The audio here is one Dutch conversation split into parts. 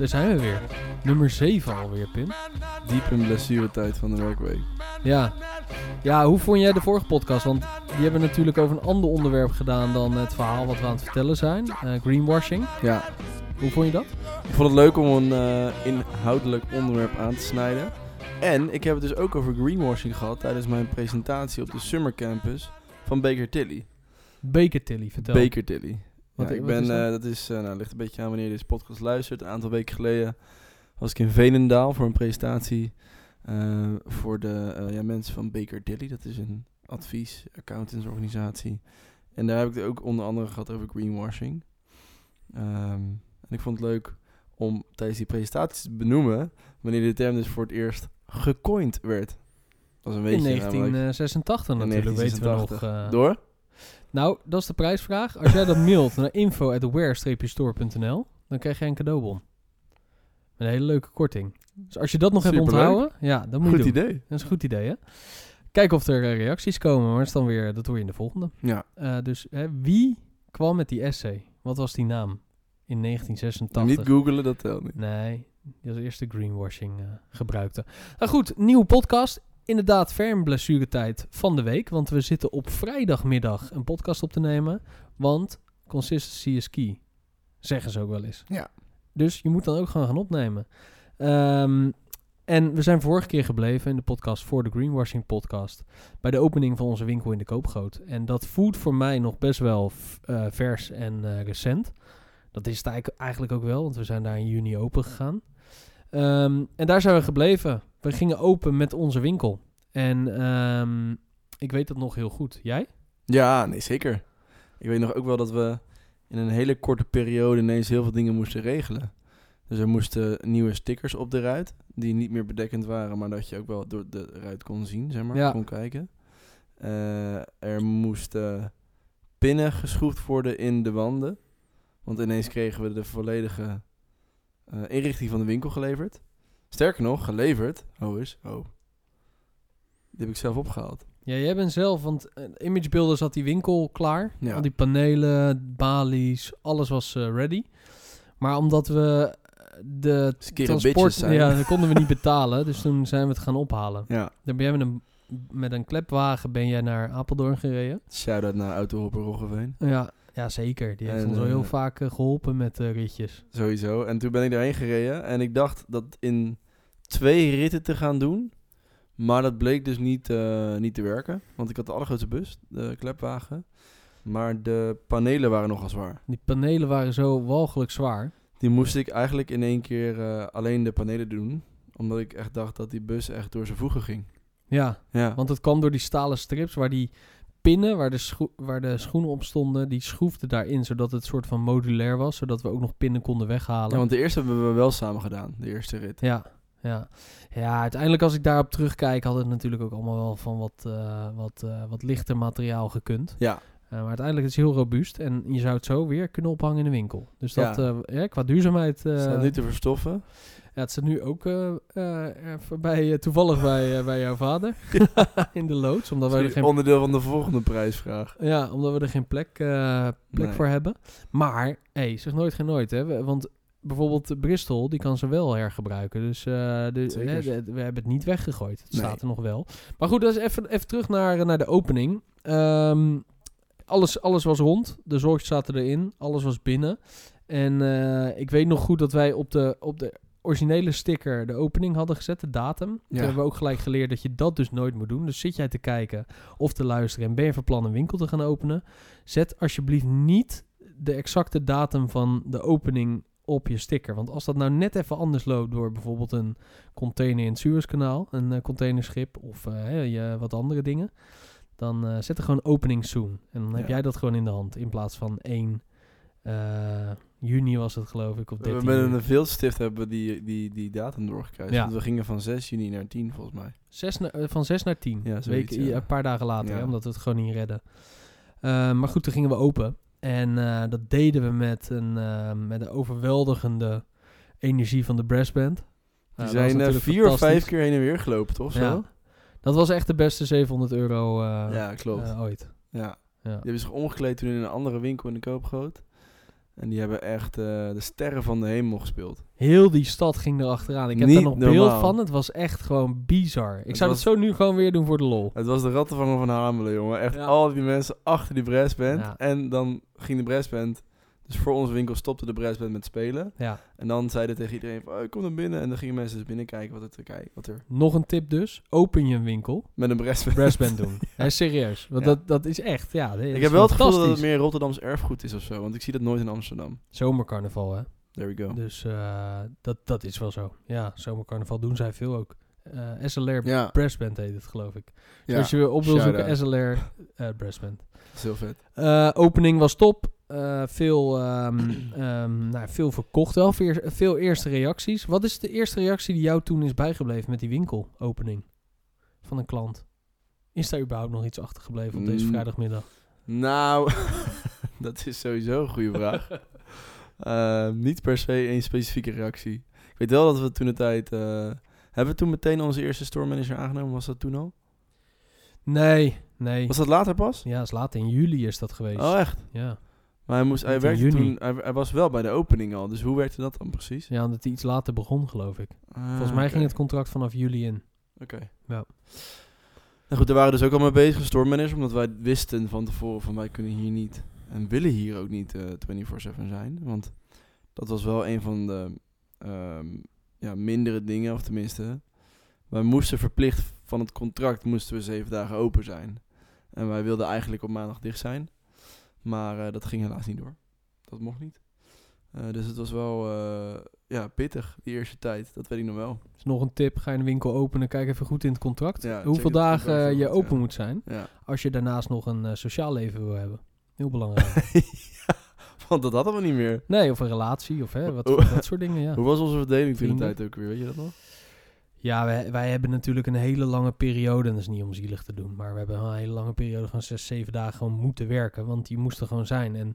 daar zijn we weer. Nummer 7 alweer, Pim. Diep in blessuretijd van de werkweek. Ja. Ja, hoe vond jij de vorige podcast? Want die hebben natuurlijk over een ander onderwerp gedaan dan het verhaal wat we aan het vertellen zijn. Eh, greenwashing. Ja, Hoe vond je dat? ik vond het leuk om een eh, inhoudelijk onderwerp aan te snijden. En ik heb het dus ook over greenwashing gehad tijdens mijn presentatie op de Summer Campus van Baker Tilly. Baker Tilly, vertel. Baker Tilly. Wat- ja, ik ben, dat? eh, dat is, eh, nou, ligt een beetje aan wanneer je deze podcast luistert. Een aantal weken geleden was ik in Veenendaal voor een presentatie eh, voor de ja, mensen van Baker Tilly. Dat is een advies, accountantsorganisatie. En daar heb ik het ook onder andere gehad over greenwashing. Ehm, en ik vond het leuk om tijdens die presentatie te benoemen wanneer de term dus voor het eerst gecoind werd. Dat was een In beetje namelijk. 1986 In natuurlijk, weten we nog. 1986. Door? Nou, dat is de prijsvraag. Als jij dat mailt naar info.aware-store.nl, dan krijg jij een cadeaubon. Met een hele leuke korting. Dus als je dat nog hebt onthouden, ja, dat moet je Goed doen. idee. Dat is een goed idee, hè? Kijk of er eh, reacties komen, maar dat, is dan weer, dat hoor je in de volgende. Ja. Eh, dus hè, wie kwam met die essay? Wat was die naam in 1986? Niet googelen, dat telt niet. Nee, die als eerste greenwashing eh, gebruikte. Nou goed, nieuwe podcast. Inderdaad, ferm blessuretijd van de week. Want we zitten op vrijdagmiddag een podcast op te nemen. Want consistency is key. Zeggen ze ook wel eens. Ja. Dus je moet dan ook gewoon gaan opnemen. Ehm, en we zijn vorige keer gebleven in de podcast voor de Greenwashing podcast. Bij de opening van onze winkel in de Koopgoot. En dat voelt voor mij nog best wel eh, vers en eh, recent. Dat is het eigenlijk- eigenlijk ook wel, want we zijn daar in juni open gegaan. Ehm, en daar zijn we gebleven. We gingen open met onze winkel. En ehm, ik weet dat nog heel goed. Jij? Ja, nee, zeker. Ik weet nog ook wel dat we in een hele korte periode ineens heel veel dingen moesten regelen. Dus er moesten nieuwe stickers op de ruit, die niet meer bedekkend waren, maar dat je ook wel door de ruit kon zien, zeg maar, Ja. kon kijken. Eh, er moesten pinnen geschroefd worden in de wanden, want ineens kregen we de volledige eh, inrichting van de winkel geleverd. Sterker nog, geleverd. Oh is, oh. Die heb ik zelf opgehaald. Ja, jij bent zelf, want uh, Image Builders had die winkel klaar. Ja. Al die panelen, balies, alles was eh, ready. Maar omdat we eh, de bitches zijn. ja, dat konden we niet betalen. Dus toen zijn we het gaan ophalen. Ja. Dan ben jij met een, met een klepwagen ben jij naar Apeldoorn gereden. Shout-out naar Autohopper Roggeveen. Ja, ja zeker. Die heeft En, ons al heel eh, vaak eh, geholpen met eh, ritjes. Sowieso. En toen ben ik daarheen gereden. En ik dacht dat in twee ritten te gaan doen. Maar dat bleek dus niet, niet te werken. Want ik had de allergrootste bus, de klepwagen. Maar de panelen waren nogal zwaar. Die panelen waren zo walgelijk zwaar. Die moest ik eigenlijk in één keer alleen de panelen doen. Omdat ik echt dacht dat die bus echt door zijn voegen ging. Ja, Ja, want het kwam door die stalen strips waar die pinnen, waar de, scho- waar de schoenen op stonden, die schroefden daarin, zodat het soort van modulair was, zodat we ook nog pinnen konden weghalen. ja want de eerste hebben we wel samen gedaan. De eerste rit. Ja, ja. Ja, uiteindelijk als ik daarop terugkijk, had het natuurlijk ook allemaal wel van wat, eh, wat, eh, wat lichter materiaal gekund. Ja, maar uiteindelijk is het heel robuust en je zou het zo weer kunnen ophangen in de winkel. Dus dat, Ja. eh, ja, qua duurzaamheid... eh, staat nu te verstoffen. ja, het staat nu ook eh, eh, bij, eh, toevallig bij, eh, bij jouw vader in de loods, omdat wij er geen Onderdeel van de volgende prijsvraag. Ja, omdat we er geen plek, eh, plek Nee. voor hebben. Maar, hey, zeg nooit geen nooit, hè. Want bijvoorbeeld Bristol, die kan ze wel hergebruiken. Dus eh, de, Zeker. hè, de- we hebben het niet weggegooid. Het Nee. staat er nog wel. Maar goed, dat is even, even terug naar, naar de opening. Ehm, alles, alles was rond. De zorgjes zaten erin. Alles was binnen. En eh, ik weet nog goed dat wij op de, op de originele sticker de opening hadden gezet, de datum. Toen hebben we ook gelijk geleerd dat je dat dus nooit moet doen. Dus zit jij te kijken of te luisteren en ben je van plan een winkel te gaan openen, zet alsjeblieft niet de exacte datum van de opening op je sticker. Want als dat nou net even anders loopt door bijvoorbeeld een container in het Suezkanaal, een eh, containerschip of je, wat andere dingen, dan eh, zet er gewoon opening soon. En dan heb Ja. jij dat gewoon in de hand in plaats van 1 eh, juni was het geloof ik, of We 13 hebben met juni. een veelstift hebben we die, die, die datum doorgekruist. Ja. Want we gingen van 6 juni naar 10 volgens mij. Zes na- eh, van 6 naar 10. Ja, zoiets, ja. Een paar dagen later, hè, omdat we het gewoon niet redden. Maar goed, toen gingen we open. En dat deden we met een, met een overweldigende energie van de brassband. Die zijn vier of vijf keer heen en weer gelopen, toch? Zo? Dat was echt de beste 700 euro eh, Ja, klopt. eh, ooit. ja. Ja. Die hebben zich omgekleed toen in een andere winkel in de Koopgoot. En die hebben echt eh, de sterren van de hemel gespeeld. Heel die stad ging erachteraan. Ik heb Niet daar nog beeld van. Het was echt gewoon bizar. Ik Het zou het zo nu gewoon weer doen voor de lol. Het was de rattenvanger van Hamelen, jongen. Echt Ja. al die mensen achter die brassband. Ja. En dan ging de brassband... Dus voor onze winkel stopte de brassband met spelen. Ja. En dan zeiden tegen iedereen van, oh, kom dan binnen. En dan gingen mensen dus binnen kijken wat er, te kijken, wat er Nog een tip dus. Open je een winkel. met een brassband... Brassband doen. Hij is serieus. Want Ja. dat, dat is echt, ja. Ik heb wel het gevoel dat het meer Rotterdams erfgoed is of zo. Want ik zie dat nooit in Amsterdam. Zomercarnaval, hè. There we go. Dus eh, dat, dat is wel zo. Ja, zomercarnaval doen zij veel ook. Eh SLR Ja, Brassband heet het, geloof ik. Dus ja als je op wil zoeken. SLR eh Brassband. dat is heel vet. Opening was top. Eh, veel, ehm, ehm, nou, veel verkocht wel. Veel, eerste reacties. Wat is de eerste reactie die jou toen is bijgebleven met die winkelopening van een klant? Is daar überhaupt nog iets achtergebleven op deze Mm. vrijdagmiddag? Nou, dat is sowieso een goede vraag. Eh, niet per se één specifieke reactie. Ik weet wel dat we toen de tijd... eh, hebben we toen meteen onze eerste store manager aangenomen? Was dat toen al? Nee, nee. Was dat later pas? Ja, is later in juli is dat geweest. Oh, echt? Ja. Maar hij, moest, werkte toen, hij, hij was wel bij de opening al. Dus hoe werkte dat dan precies? ja, omdat hij iets later begon, geloof ik. Volgens Ah, mij oké. ging het contract vanaf juli in. Oké. Ja. Nou goed, daar waren dus ook al mee bezig, store manager, omdat wij wisten van tevoren van wij kunnen hier niet en willen hier ook niet eh 24/7 zijn, want dat was wel een van de ehm, ja, mindere dingen, of tenminste, wij moesten verplicht van het contract moesten we zeven dagen open zijn en wij wilden eigenlijk op maandag dicht zijn, maar eh, dat ging helaas niet door, dat mocht niet. Eh, dus het was wel eh, ja, pittig, die eerste tijd, dat weet ik nog wel. Dus nog een tip, ga je een winkel openen, kijk even goed in het contract. Ja, hoeveel dagen je open ja. moet zijn. Ja. Als je daarnaast nog een sociaal leven wil hebben. Heel belangrijk. ja, want dat hadden we niet meer. nee, of een relatie, of hè, wat, dat soort dingen, ja. Hoe was onze verdeling toen de tijd ook weer? Weet je dat nog? Ja, wij, hebben natuurlijk een hele lange periode, en dat is niet om zielig te doen, maar we hebben een hele lange periode van zes, zeven dagen gewoon moeten werken, want die moesten gewoon zijn. En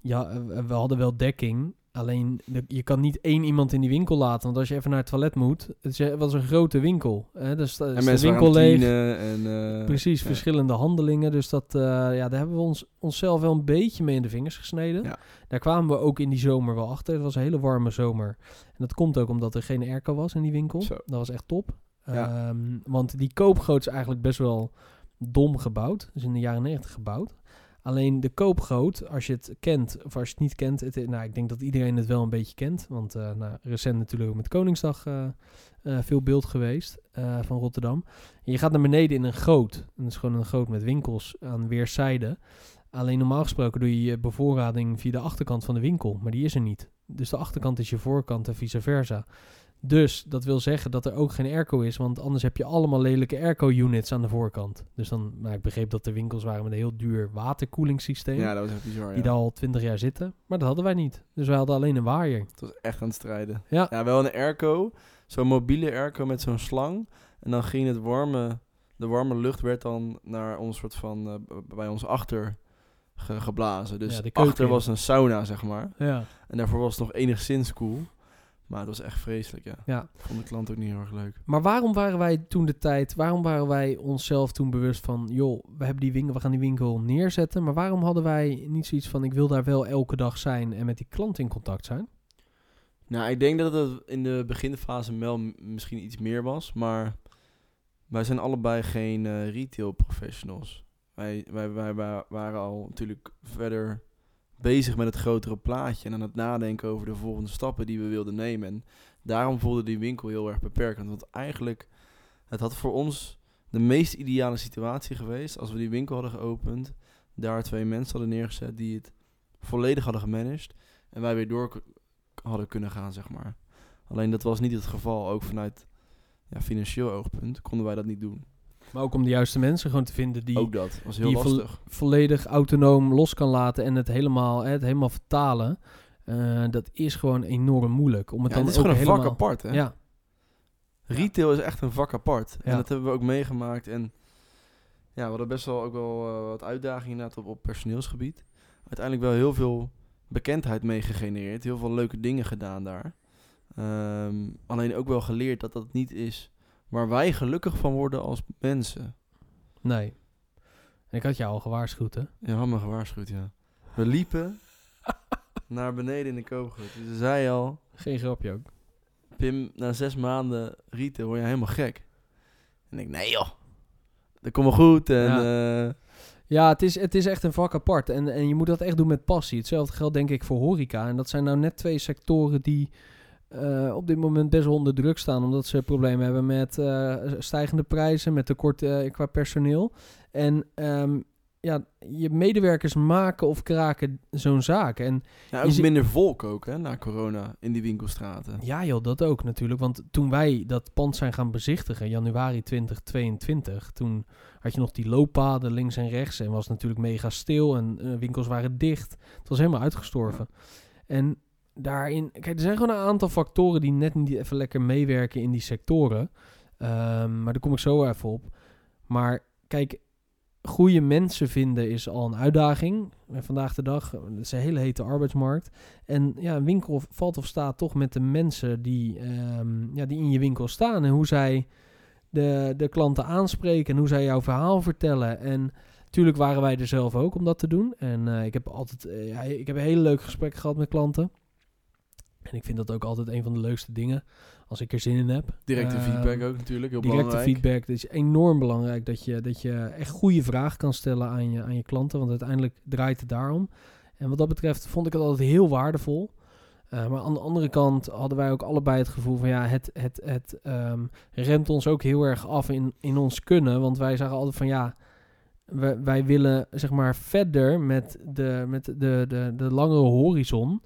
ja, we hadden wel dekking, alleen de- je kan niet één iemand in die winkel laten, want als je even naar het toilet moet, het was een grote winkel. Hè, dus is en de mensen winkel leeg. en... eh, Precies, ja. verschillende handelingen. Dus dat, eh, ja, daar hebben we ons, onszelf wel een beetje mee in de vingers gesneden. Ja. Daar kwamen we ook in die zomer wel achter. Het was een hele warme zomer. En dat komt ook omdat er geen airco was in die winkel. Zo. Dat was echt top. Ja. Ehm, want die koopgoot is eigenlijk best wel dom gebouwd. Dus in de jaren 90 gebouwd. Alleen de koopgoot, als je het kent of als je het niet kent, het, nou, ik denk dat iedereen het wel een beetje kent. Want eh, nou, recent natuurlijk ook met Koningsdag eh, eh, veel beeld geweest van Rotterdam. En je gaat naar beneden in een goot. Dat is gewoon een goot met winkels aan weerszijden. Alleen normaal gesproken doe je je bevoorrading via de achterkant van de winkel, maar die is er niet. Dus de achterkant is je voorkant en vice versa. Dus dat wil zeggen dat er ook geen airco is, want anders heb je allemaal lelijke airco-units aan de voorkant. Dus dan, nou, ik begreep dat er winkels waren met een heel duur waterkoelingssysteem, Ja, dat was echt bizar, die ja. daar al twintig jaar zitten. Maar dat hadden wij niet. Dus wij hadden alleen een waaier. Het was echt aan het strijden. Ja. Ja, wel een airco. Zo'n mobiele airco met zo'n slang. En dan ging het warme... De warme lucht werd dan naar ons soort van... eh, bij ons achter ge- geblazen. Dus Ja, achter was een sauna, zeg maar. Ja. En daarvoor was het nog enigszins cool. Maar het was echt vreselijk, ja. ja. Vond de klant ook niet heel erg leuk. Maar waarom waren wij toen de tijd, waarom waren wij onszelf toen bewust van, joh, we hebben die winkel, we gaan die winkel neerzetten, maar waarom hadden wij niet zoiets van, ik wil daar wel elke dag zijn en met die klant in contact zijn? Nou, ik denk dat het in de beginfase wel misschien iets meer was, maar wij zijn allebei geen eh, retail professionals. Wij, wij, wij, wa- waren al natuurlijk verder bezig met het grotere plaatje en aan het nadenken over de volgende stappen die we wilden nemen. En daarom voelde die winkel heel erg beperkend, want eigenlijk, het had voor ons de meest ideale situatie geweest als we die winkel hadden geopend, daar twee mensen hadden neergezet die het volledig hadden gemanaged en wij weer door hadden kunnen gaan, zeg maar. Alleen dat was niet het geval, ook vanuit ja, financieel oogpunt konden wij dat niet doen. Maar ook om de juiste mensen gewoon te vinden die ook dat was heel die volledig autonoom los kan laten en het helemaal, hè, het helemaal vertalen. Eh, dat is gewoon enorm moeilijk. Om het Ja, dan het is ook gewoon een helemaal, vak apart, hè? Ja, Retail is echt een vak apart. Ja. En dat hebben we ook meegemaakt. En ja, we hadden best wel ook wel eh, wat uitdagingen inderdaad op, op personeelsgebied. Uiteindelijk wel heel veel bekendheid mee gegenereerd. Heel veel leuke dingen gedaan daar. Ehm, alleen ook wel geleerd dat dat niet is waar wij gelukkig van worden als mensen. nee. En ik had jou al gewaarschuwd, hè? Je had me gewaarschuwd, ja. We liepen naar beneden in de koopgoot. Dus ze zei al, Geen grapje ook. Pim, na zes maanden rieten word je helemaal gek. En ik, nee joh, dat komt wel goed. En, ja. Ja, het is, het is echt een vak apart. En, en je moet dat echt doen met passie. Hetzelfde geldt denk ik voor horeca. En dat zijn nou net twee sectoren die uh, op dit moment best wel onder druk staan. Omdat ze problemen hebben met uh, stijgende prijzen, met tekort uh, qua personeel. En um, ja, je medewerkers maken of kraken zo'n zaak. En ja, ook minder volk ook, hè, na corona in die winkelstraten. Ja joh, dat ook natuurlijk. Want toen wij dat pand zijn gaan bezichtigen, januari 2022, toen had je nog die looppaden links en rechts en was natuurlijk mega stil en winkels waren dicht. Het was helemaal uitgestorven. En daarin, kijk, er zijn gewoon een aantal factoren die net niet even lekker meewerken in die sectoren. Um, maar daar kom ik zo even op. Maar kijk, goede mensen vinden is al een uitdaging. Vandaag de dag, het is een hele hete arbeidsmarkt. En ja, een winkel valt of staat toch met de mensen die, um, ja, die in je winkel staan. En hoe zij de, de klanten aanspreken en hoe zij jouw verhaal vertellen. En natuurlijk waren wij er zelf ook om dat te doen. En uh, ik heb altijd uh, ja, ik heb een hele leuke gesprekken gehad met klanten. En ik vind dat ook altijd een van de leukste dingen als ik er zin in heb. Directe uh, feedback ook natuurlijk, heel directe belangrijk. feedback, het is enorm belangrijk dat je, dat je echt goede vragen kan stellen aan je, aan je klanten, want uiteindelijk draait het daarom. En wat dat betreft vond ik het altijd heel waardevol. Uh, maar aan de andere kant hadden wij ook allebei het gevoel van ja, het, het, het um, remt ons ook heel erg af in, in ons kunnen. Want wij zagen altijd van ja, wij, wij willen zeg maar verder met de, met de, de, de langere horizon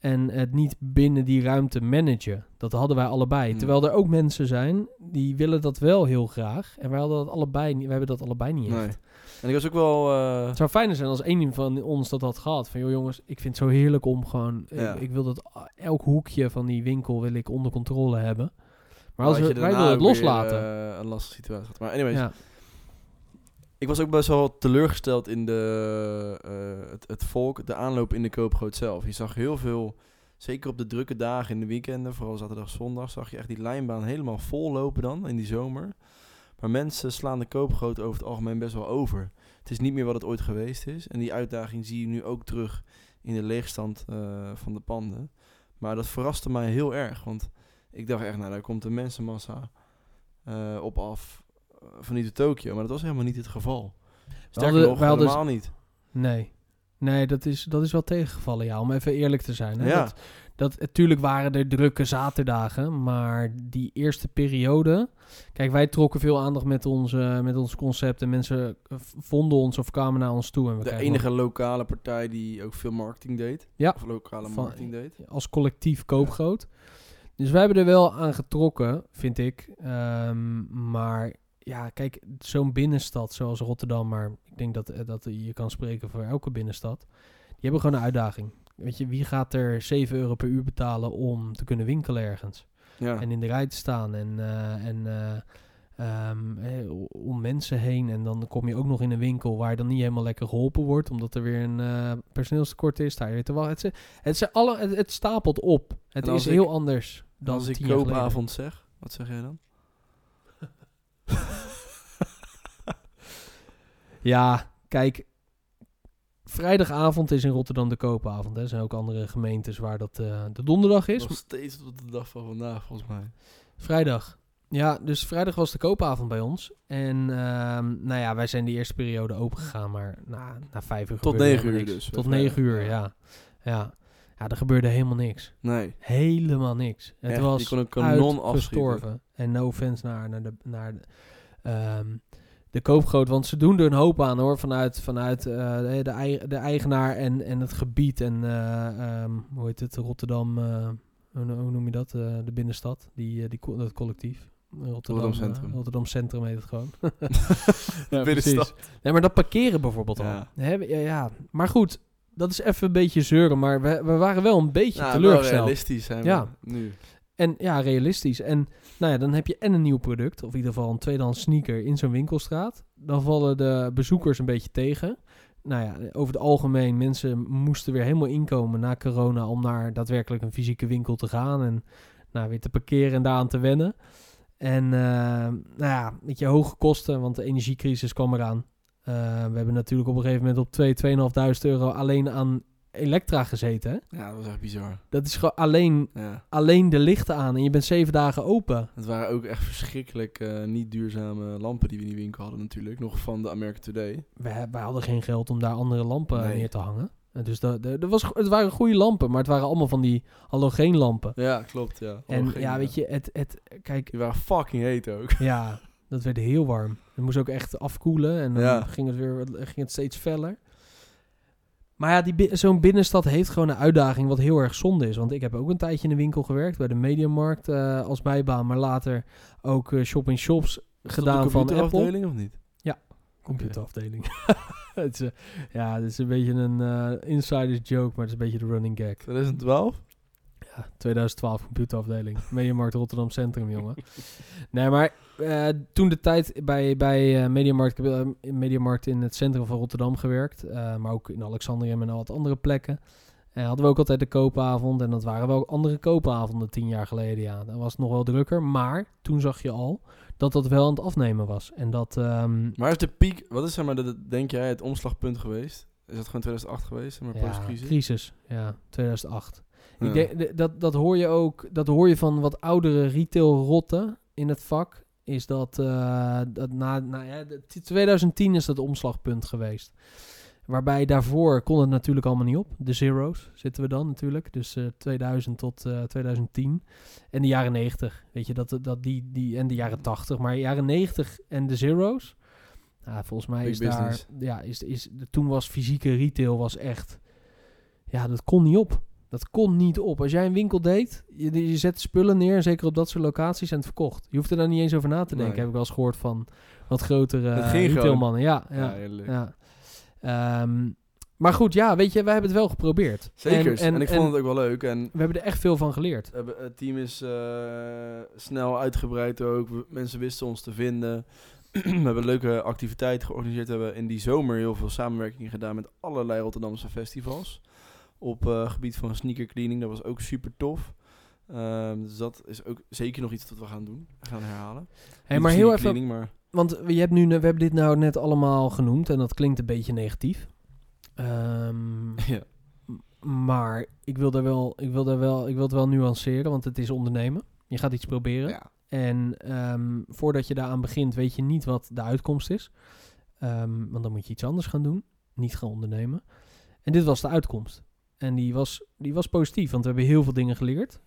en het niet binnen die ruimte managen. Dat hadden wij allebei. Hmm. Terwijl er ook mensen zijn die willen dat wel heel graag. En wij hadden dat allebei niet. We hebben dat allebei niet Nee. echt. En ik was ook wel... eh, Het zou fijner zijn als één van ons dat had gehad. Van joh jongens, ik vind het zo heerlijk om gewoon... Ja. Ik, ik wil dat elk hoekje van die winkel wil ik onder controle hebben. Maar als we, wij willen het weer, loslaten. eh, een lastige situatie. Maar anyways, ja. Ik was ook best wel teleurgesteld in de, eh, het, het volk, de aanloop in de koopgroot zelf. Je zag heel veel, zeker op de drukke dagen in de weekenden, vooral zaterdag, zondag, zag je echt die lijnbaan helemaal vol lopen dan in die zomer. Maar mensen slaan de koopgroot over het algemeen best wel over. Het is niet meer wat het ooit geweest is. En die uitdaging zie je nu ook terug in de leegstand eh, van de panden. Maar dat verraste mij heel erg, want ik dacht echt, nou, daar komt een mensenmassa eh, op af vanuit de Tokio. Maar dat was helemaal niet het geval. Sterker hadden- nog, helemaal niet. Nee. Nee, dat is, dat is wel tegengevallen, ja. Om even eerlijk te zijn. Hè? Ja. Dat, dat, natuurlijk waren er drukke zaterdagen, maar die eerste periode... Kijk, wij trokken veel aandacht met, onze, met ons concept en mensen vonden ons of kwamen naar ons toe. En we De enige lokale partij die ook veel marketing deed. Ja. Of lokale Van- marketing deed. als collectief koopgroot. Dus wij hebben er wel aan getrokken, vind ik. Ehm, maar ja, kijk, zo'n binnenstad zoals Rotterdam, maar ik denk dat, eh, dat je kan spreken voor elke binnenstad. Die hebben gewoon een uitdaging. Weet je, wie gaat er 7 euro per uur betalen om te kunnen winkelen ergens? Ja. En in de rij te staan en, eh, en eh, ehm, eh, om mensen heen. En dan kom je ook nog in een winkel waar je dan niet helemaal lekker geholpen wordt, omdat er weer een eh, personeelstekort is. Daar wachten. Het, het, alle, het, het stapelt op. Het is ik- heel anders dan als ik koopavond zeg, wat zeg jij dan? Ja, kijk. Vrijdagavond is in Rotterdam de koopavond. hè. Er zijn ook andere gemeentes waar dat eh, de donderdag is. Nog steeds tot de dag van vandaag, volgens mij. Vrijdag. Ja, dus vrijdag was de koopavond bij ons. En ehm, nou ja, wij zijn die eerste periode open gegaan, maar na, na vijf uur Tot gebeurde negen helemaal uur niks. dus, Tot negen uur, Ja. ja. ja. Er gebeurde helemaal niks. Nee. Helemaal niks. Het Echt, was kon een kanon afschieten. En no offense naar, naar, de, naar de, ehm, de koopgroot. Want ze doen er een hoop aan hoor. Vanuit, vanuit eh, de, de, ei- de eigenaar en, en het gebied. En eh, ehm, hoe heet het? Rotterdam. eh, hoe, no- hoe noem je dat? De binnenstad. Die, die, co- dat collectief. Rotterdam, Rotterdam Centrum. Rotterdam Centrum heet het gewoon. ja, binnenstad. precies. Nee, maar dat parkeren bijvoorbeeld al. Ja. Ja, ja. Maar goed, dat is even een beetje zeuren. Maar we, we waren wel een beetje Nou, teleurgesteld. realistisch zijn we Ja. nu. En ja, realistisch. En nou ja, dan heb je en een nieuw product, of in ieder geval een tweedehands sneaker in zo'n winkelstraat. Dan vallen de bezoekers een beetje tegen. Nou ja, over het algemeen, mensen moesten weer helemaal inkomen na corona om naar daadwerkelijk een fysieke winkel te gaan. En nou, weer te parkeren en daaraan te wennen. En eh, nou ja, weet je, hoge kosten, want de energiecrisis kwam eraan. Eh, we hebben natuurlijk op een gegeven moment op 2, 2.500 euro alleen aan Elektra gezeten. Ja, dat was echt bizar. Dat is gewoon alleen, Ja. alleen de lichten aan en je bent zeven dagen open. Het waren ook echt verschrikkelijk eh, niet duurzame lampen die we in die winkel hadden natuurlijk. Nog van de American Today. Wij, wij hadden geen geld om daar andere lampen Nee. neer te hangen. En Dus dat, dat, was, het waren goede lampen, maar het waren allemaal van die halogeenlampen. Ja, klopt, ja. En ja, weet je, het, het, kijk, Die waren fucking heet ook. ja, dat werd heel warm. Het moest ook echt afkoelen en dan Ja. ging, het weer, ging het steeds feller. Maar ja, die zo'n binnenstad heeft gewoon een uitdaging wat heel erg zonde is. Want ik heb ook een tijdje in de winkel gewerkt, bij de Mediamarkt eh, als bijbaan. Maar later ook eh, shop-in-shops gedaan van Apple. afdeling of niet? Computerafdeling. het is, eh, ja, het is een beetje een insiders joke, maar het is een beetje de running gag. 2012? Ja, 2012 computerafdeling. Mediamarkt Rotterdam Centrum, jongen. Nee, maar eh, toen de tijd bij, bij eh, Mediamarkt, in Mediamarkt in het centrum van Rotterdam gewerkt. maar ook in Alexandrium en al wat andere plekken. En hadden we ook altijd de koopavond. En dat waren wel andere koopavonden tien jaar geleden, ja. Dat was nog wel drukker. Maar toen zag je al dat dat wel aan het afnemen was. En dat... ehm, Maar is de piek, wat is zeg maar, de, de- denk jij, het omslagpunt geweest? Is dat gewoon 2008 geweest, maar, Ja, postcrisis? crisis. Ja, 2008. Ja. Ik denk, d- dat, dat hoor je ook, dat hoor je van wat oudere retailrotten in het vak. Is dat, eh, dat na, na ja, de- 2010 is dat omslagpunt geweest. Waarbij daarvoor kon het natuurlijk allemaal niet op. De zeros zitten we dan natuurlijk. Dus eh 2000 tot eh 2010. En de jaren 90. Weet je, dat, dat die, die, en de jaren 80. Maar jaren 90 en de zeros. Nou, volgens mij Big is business. daar. Ja, is, is, toen was fysieke retail was echt. Ja, dat kon niet op. Dat kon niet op. Als jij een winkel deed, je, je zet spullen neer, zeker op dat soort locaties, en het verkocht. Je hoeft er daar niet eens over na te denken. Nee. Heb ik wel eens gehoord van wat grotere uh, gewoon. retailmannen. Ja, ja, Ja. Ehm, maar goed, ja, weet je, wij hebben het wel geprobeerd. Zeker, en, ik en vond het ook wel leuk. En we hebben er echt veel van geleerd. het team is eh, snel uitgebreid ook. Mensen wisten ons te vinden. we hebben leuke activiteiten georganiseerd. We hebben in die zomer heel veel samenwerking gedaan met allerlei Rotterdamse festivals. Op eh, gebied van sneaker cleaning. Dat was ook super tof. Ehm, dus dat is ook zeker nog iets dat we gaan doen. Gaan herhalen. Hey, maar heel even, maar want je hebt nu, we hebben dit nou net allemaal genoemd en dat klinkt een beetje negatief. Ehm, ja. maar ik wil, daar wel, ik, wil daar wel, ik wil het wel nuanceren, want het is ondernemen. Je gaat iets proberen. ja. En ehm, voordat je daaraan begint, weet je niet wat de uitkomst is. Want dan moet je iets anders gaan doen. Niet gaan ondernemen. En dit was de uitkomst. En die was, die was positief, want we hebben heel veel dingen geleerd.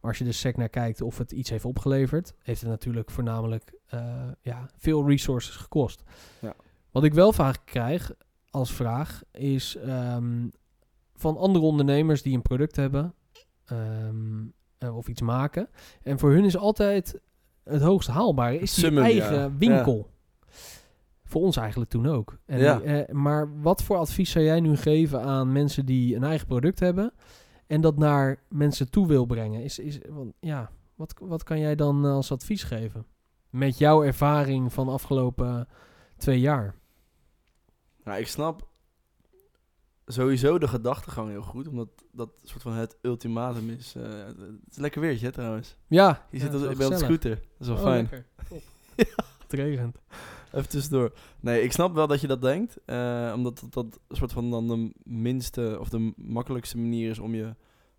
Maar als je er sec naar kijkt of het iets heeft opgeleverd, heeft het natuurlijk voornamelijk eh, ja, veel resources gekost. Ja. Wat ik wel vaak krijg als vraag is ehm, van andere ondernemers die een product hebben ehm, eh, of iets maken. En voor hun is altijd het hoogst haalbare is die Summum, eigen ja. winkel. Voor ons eigenlijk toen ook. En Ja. eh, maar wat voor advies zou jij nu geven aan mensen die een eigen product hebben en dat naar mensen toe wil brengen? Is, is, want, ja, wat, wat kan jij dan eh, als advies geven? Met jouw ervaring van de afgelopen twee jaar. Nou, ik snap sowieso de gedachtegang heel goed. Omdat dat soort van het ultimatum is. eh, het is lekker weertje hè, trouwens. Ja, Je zit ja, op, op de scooter. Dat is wel Oh, fijn. lekker. Top. Het regent. Even tussendoor. Nee, ik snap wel dat je dat denkt. eh, omdat dat, dat soort van dan de minste of de makkelijkste manier is om je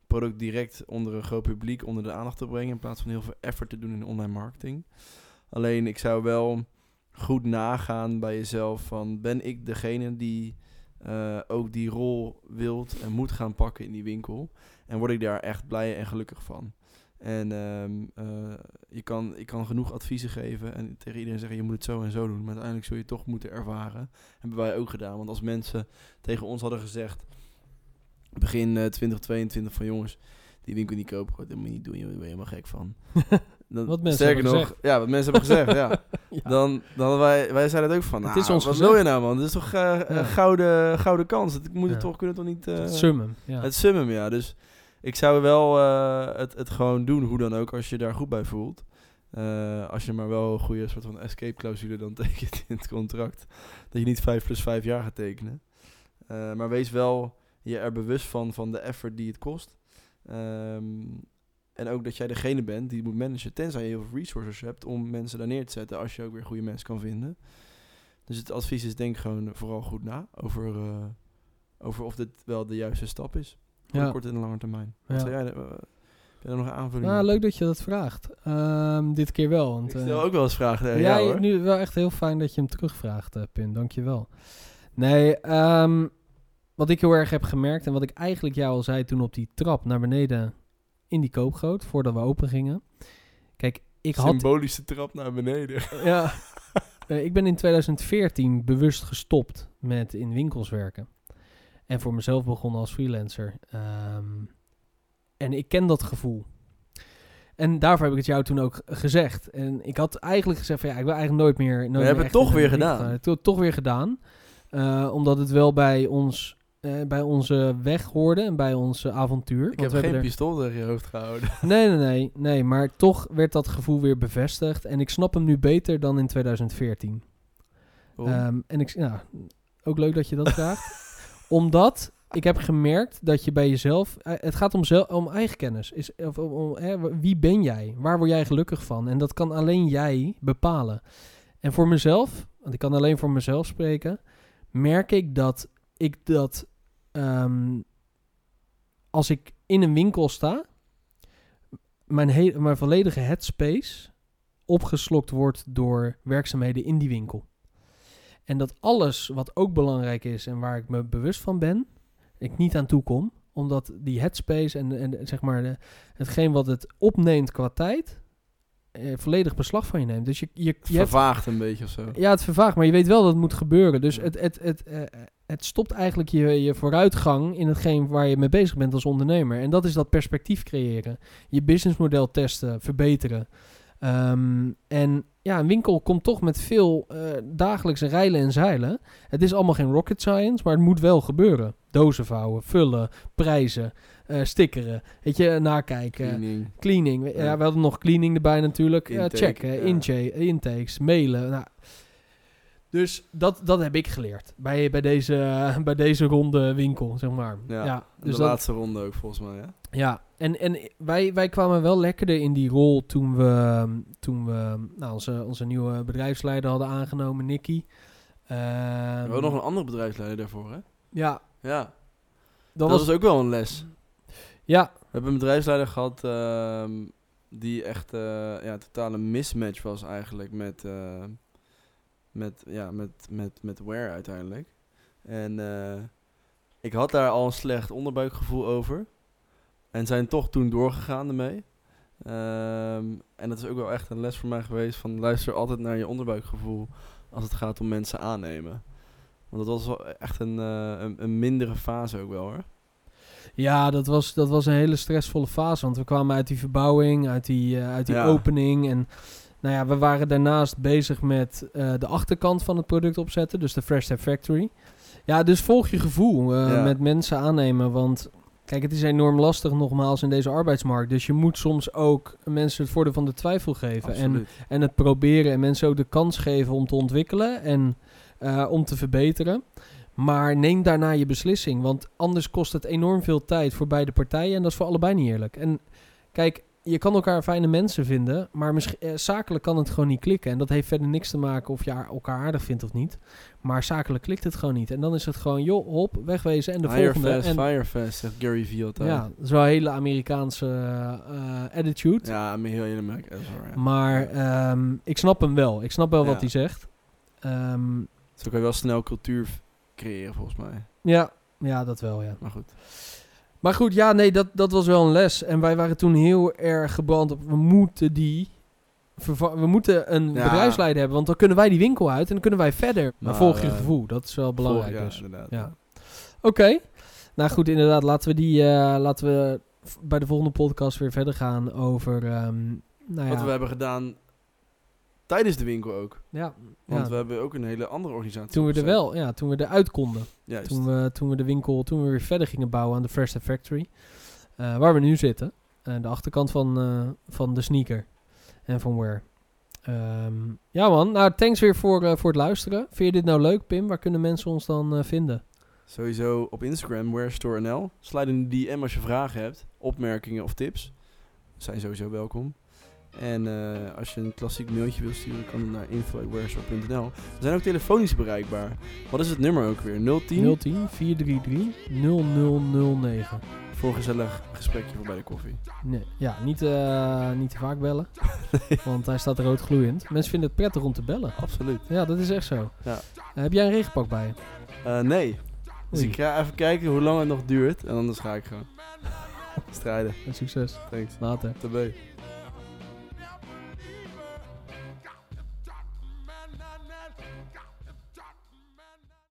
product direct onder een groot publiek onder de aandacht te brengen. In plaats van heel veel effort te doen in online marketing. Alleen ik zou wel goed nagaan bij jezelf van ben ik degene die eh, ook die rol wilt en moet gaan pakken in die winkel. En word ik daar echt blij en gelukkig van. En eh, je kan, ik kan genoeg adviezen geven en tegen iedereen zeggen je moet het zo en zo doen. Maar uiteindelijk zul je het toch moeten ervaren. Hebben wij ook gedaan. Want als mensen tegen ons hadden gezegd begin eh, 2022 van jongens, die winkel niet kopen, dat moet je niet doen, joh, daar ben je helemaal gek van. Dan, Wat mensen sterker nog, ja, wat mensen hebben gezegd, ja. Ja. Dan, dan hadden wij, wij zeiden het ook van, Het nou, is ons wat gezegd. wil je nou man? Dit is toch eh, Ja. een gouden, gouden kans. Het moet het toch, kunnen toch niet... eh, het summum. Ja. het summum, ja. Dus ik zou wel eh, het, het gewoon doen, hoe dan ook, als je daar goed bij voelt. Eh, als je maar wel een goede soort van escape clausule dan tekent in het contract. Dat je niet 5 plus 5 jaar gaat tekenen. Eh, maar wees wel je er bewust van, van de effort die het kost. Ehm, en ook dat jij degene bent die moet managen, tenzij je heel veel resources hebt om mensen daar neer te zetten, als je ook weer goede mensen kan vinden. Dus het advies is denk gewoon vooral goed na over over of dit wel de juiste stap is. Voor Ja. de korte en lange termijn. Wat Ja. jij, eh, jij er nog een aanvulling Nou, leuk dat je dat vraagt. Ehm, dit keer wel. Want, Ik eh, stel ook wel eens vragen ja, je- hoor. nu wel echt heel fijn dat je hem terugvraagt, eh Pim. Dankjewel. Nee, ehm, wat ik heel erg heb gemerkt en wat ik eigenlijk jou al zei toen op die trap naar beneden in die koopgoot, voordat we open gingen. Kijk, ik had... Symbolische trap naar beneden. Ja, Eh, ik ben in 2014 bewust gestopt met in winkels werken. En voor mezelf begonnen als freelancer. Ehm, en ik ken dat gevoel. En daarvoor heb ik het jou toen ook gezegd. En ik had eigenlijk gezegd van ja, ik wil eigenlijk nooit meer... Nooit meer hebben het toch weer gedaan. gaan. To- toch weer gedaan. Omdat het wel bij ons... eh, bij onze weg hoorde en bij ons eh, avontuur. Ik Want heb we geen er- pistool tegen je hoofd gehouden. Nee, nee, nee, nee. Maar toch werd dat gevoel weer bevestigd. En ik snap hem nu beter dan in 2014. Waarom? Ehm, en ik, ja, ook leuk dat je dat vraagt. Omdat ik heb gemerkt dat je bij jezelf... eh, het gaat om, zel, om eigen kennis. Is, of, om, hè, wie ben jij? Waar word jij gelukkig van? En dat kan alleen jij bepalen. En voor mezelf, want ik kan alleen voor mezelf spreken... merk ik dat ik dat... ehm, als ik in een winkel sta... Mijn, he- mijn volledige headspace opgeslokt wordt door werkzaamheden in die winkel. En dat alles wat ook belangrijk is en waar ik me bewust van ben, ik niet aan toe kom. Omdat die headspace en, en zeg maar de, hetgeen wat het opneemt qua tijd, eh, volledig beslag van je neemt. Dus je, je, Het je hebt, vervaagt een beetje of zo. ja, het vervaagt, maar je weet wel dat het moet gebeuren. Dus Ja. het, het, het, eh, het stopt eigenlijk je, je vooruitgang in hetgeen waar je mee bezig bent als ondernemer. En dat is dat perspectief creëren. Je businessmodel testen, verbeteren. Ehm, en ja, een winkel komt toch met veel eh, dagelijkse rijlen en zeilen. Het is allemaal geen rocket science, maar het moet wel gebeuren. Dozen vouwen, vullen, prijzen, eh stickeren, weet je, nakijken. Cleaning. Cleaning. Ja, we hadden nog cleaning erbij natuurlijk. Ja, Intake, checken, ja. intakes, mailen. Nou, dus dat, dat heb ik geleerd bij, bij, deze, bij deze ronde winkel, zeg maar. Ja, dus de dat, laatste ronde ook volgens mij, ja. ja. En, en wij, wij kwamen wel lekkerder in die rol toen we, toen we nou, onze, onze nieuwe bedrijfsleider hadden aangenomen, Nicky. We Ehm, hadden nog een andere bedrijfsleider daarvoor, hè? Ja, Ja, dat, dat, was... was ook wel een les. Ja, We hebben een bedrijfsleider gehad ehm, die echt eh ja, totale mismatch was eigenlijk met, eh, met, ja, met, met, met Ware uiteindelijk. En eh, ik had daar al een slecht onderbuikgevoel over. En zijn toch toen doorgegaan ermee. Ehm, en dat is ook wel echt een les voor mij geweest van luister altijd naar je onderbuikgevoel als het gaat om mensen aannemen. Want dat was wel echt een, eh, een, een mindere fase ook wel hoor. Ja, dat was, dat was een hele stressvolle fase. Want we kwamen uit die verbouwing, uit die, eh, uit die Ja. opening. En nou ja, we waren daarnaast bezig met eh, de achterkant van het product opzetten. Dus de Fresh Step Factory. Ja, dus volg je gevoel eh, Ja. met mensen aannemen. Want kijk, het is enorm lastig nogmaals in deze arbeidsmarkt. Dus je moet soms ook mensen het voordeel van de twijfel geven. En, Absoluut. en het proberen en mensen ook de kans geven om te ontwikkelen en eh, om te verbeteren. Maar neem daarna je beslissing, want anders kost het enorm veel tijd voor beide partijen en dat is voor allebei niet eerlijk. En kijk, je kan elkaar fijne mensen vinden, maar misschien, eh, zakelijk kan het gewoon niet klikken. En dat heeft verder niks te maken of je elkaar aardig vindt of niet. Maar zakelijk klikt het gewoon niet. En dan is het gewoon, joh, hop, wegwezen en de Hire volgende. fast, en, fire fast, zegt Gary Vee altijd. ja, dat is wel een hele Amerikaanse eh, attitude. Ja, maar heel waar, ja. Maar ehm, ik snap hem wel. Ik snap wel Ja. wat hij zegt. Ehm, Zo kan je wel snel cultuur creëren, volgens mij. ja, ja, dat wel, ja. Maar goed. Maar goed, ja, nee, dat, dat was wel een les. En wij waren toen heel erg gebrand op, we moeten die... We moeten een Ja. bedrijfsleider hebben, want dan kunnen wij die winkel uit en dan kunnen wij verder. Maar Maar, volg je eh, gevoel, dat is wel belangrijk ja, dus. inderdaad. Ja. Oké. Nou goed, inderdaad, laten we die, eh, laten we bij de volgende podcast weer verder gaan over, ehm, nou ja. Wat we hebben gedaan tijdens de winkel ook. ja, Want ja. we hebben ook een hele andere organisatie toen we er wel, ja, toen we eruit konden. Juist. Toen we, toen we de winkel, toen we weer verder gingen bouwen aan de Fresh Factory. eh, waar we nu zitten. Eh, de achterkant van, eh, van de sneaker. En van Wear. Ehm, ja man, nou thanks weer voor, voor het luisteren. Vind je dit nou leuk Pim? Waar kunnen mensen ons dan vinden? Sowieso op Instagram, WhereStoreNL. Sluit in de DM als je vragen hebt, opmerkingen of tips. Zijn sowieso welkom. En eh, als je een klassiek mailtje wil sturen, kan het naar info.wearshop.nl. We zijn ook telefonisch bereikbaar. Wat is het nummer ook weer? 010? 010 433 0009. Voor een gezellig gesprekje voor bij de koffie. Nee, ja, niet, eh, niet te vaak bellen. Want hij staat rood gloeiend. Mensen vinden het prettig om te bellen. Absoluut. Ja, dat is echt zo. Ja. Eh, heb jij een regenpak bij je? Nee. Dus Oei. ik ga even kijken hoe lang het nog duurt. En anders ga ik gewoon strijden. En succes. Thanks. Later. Tabé.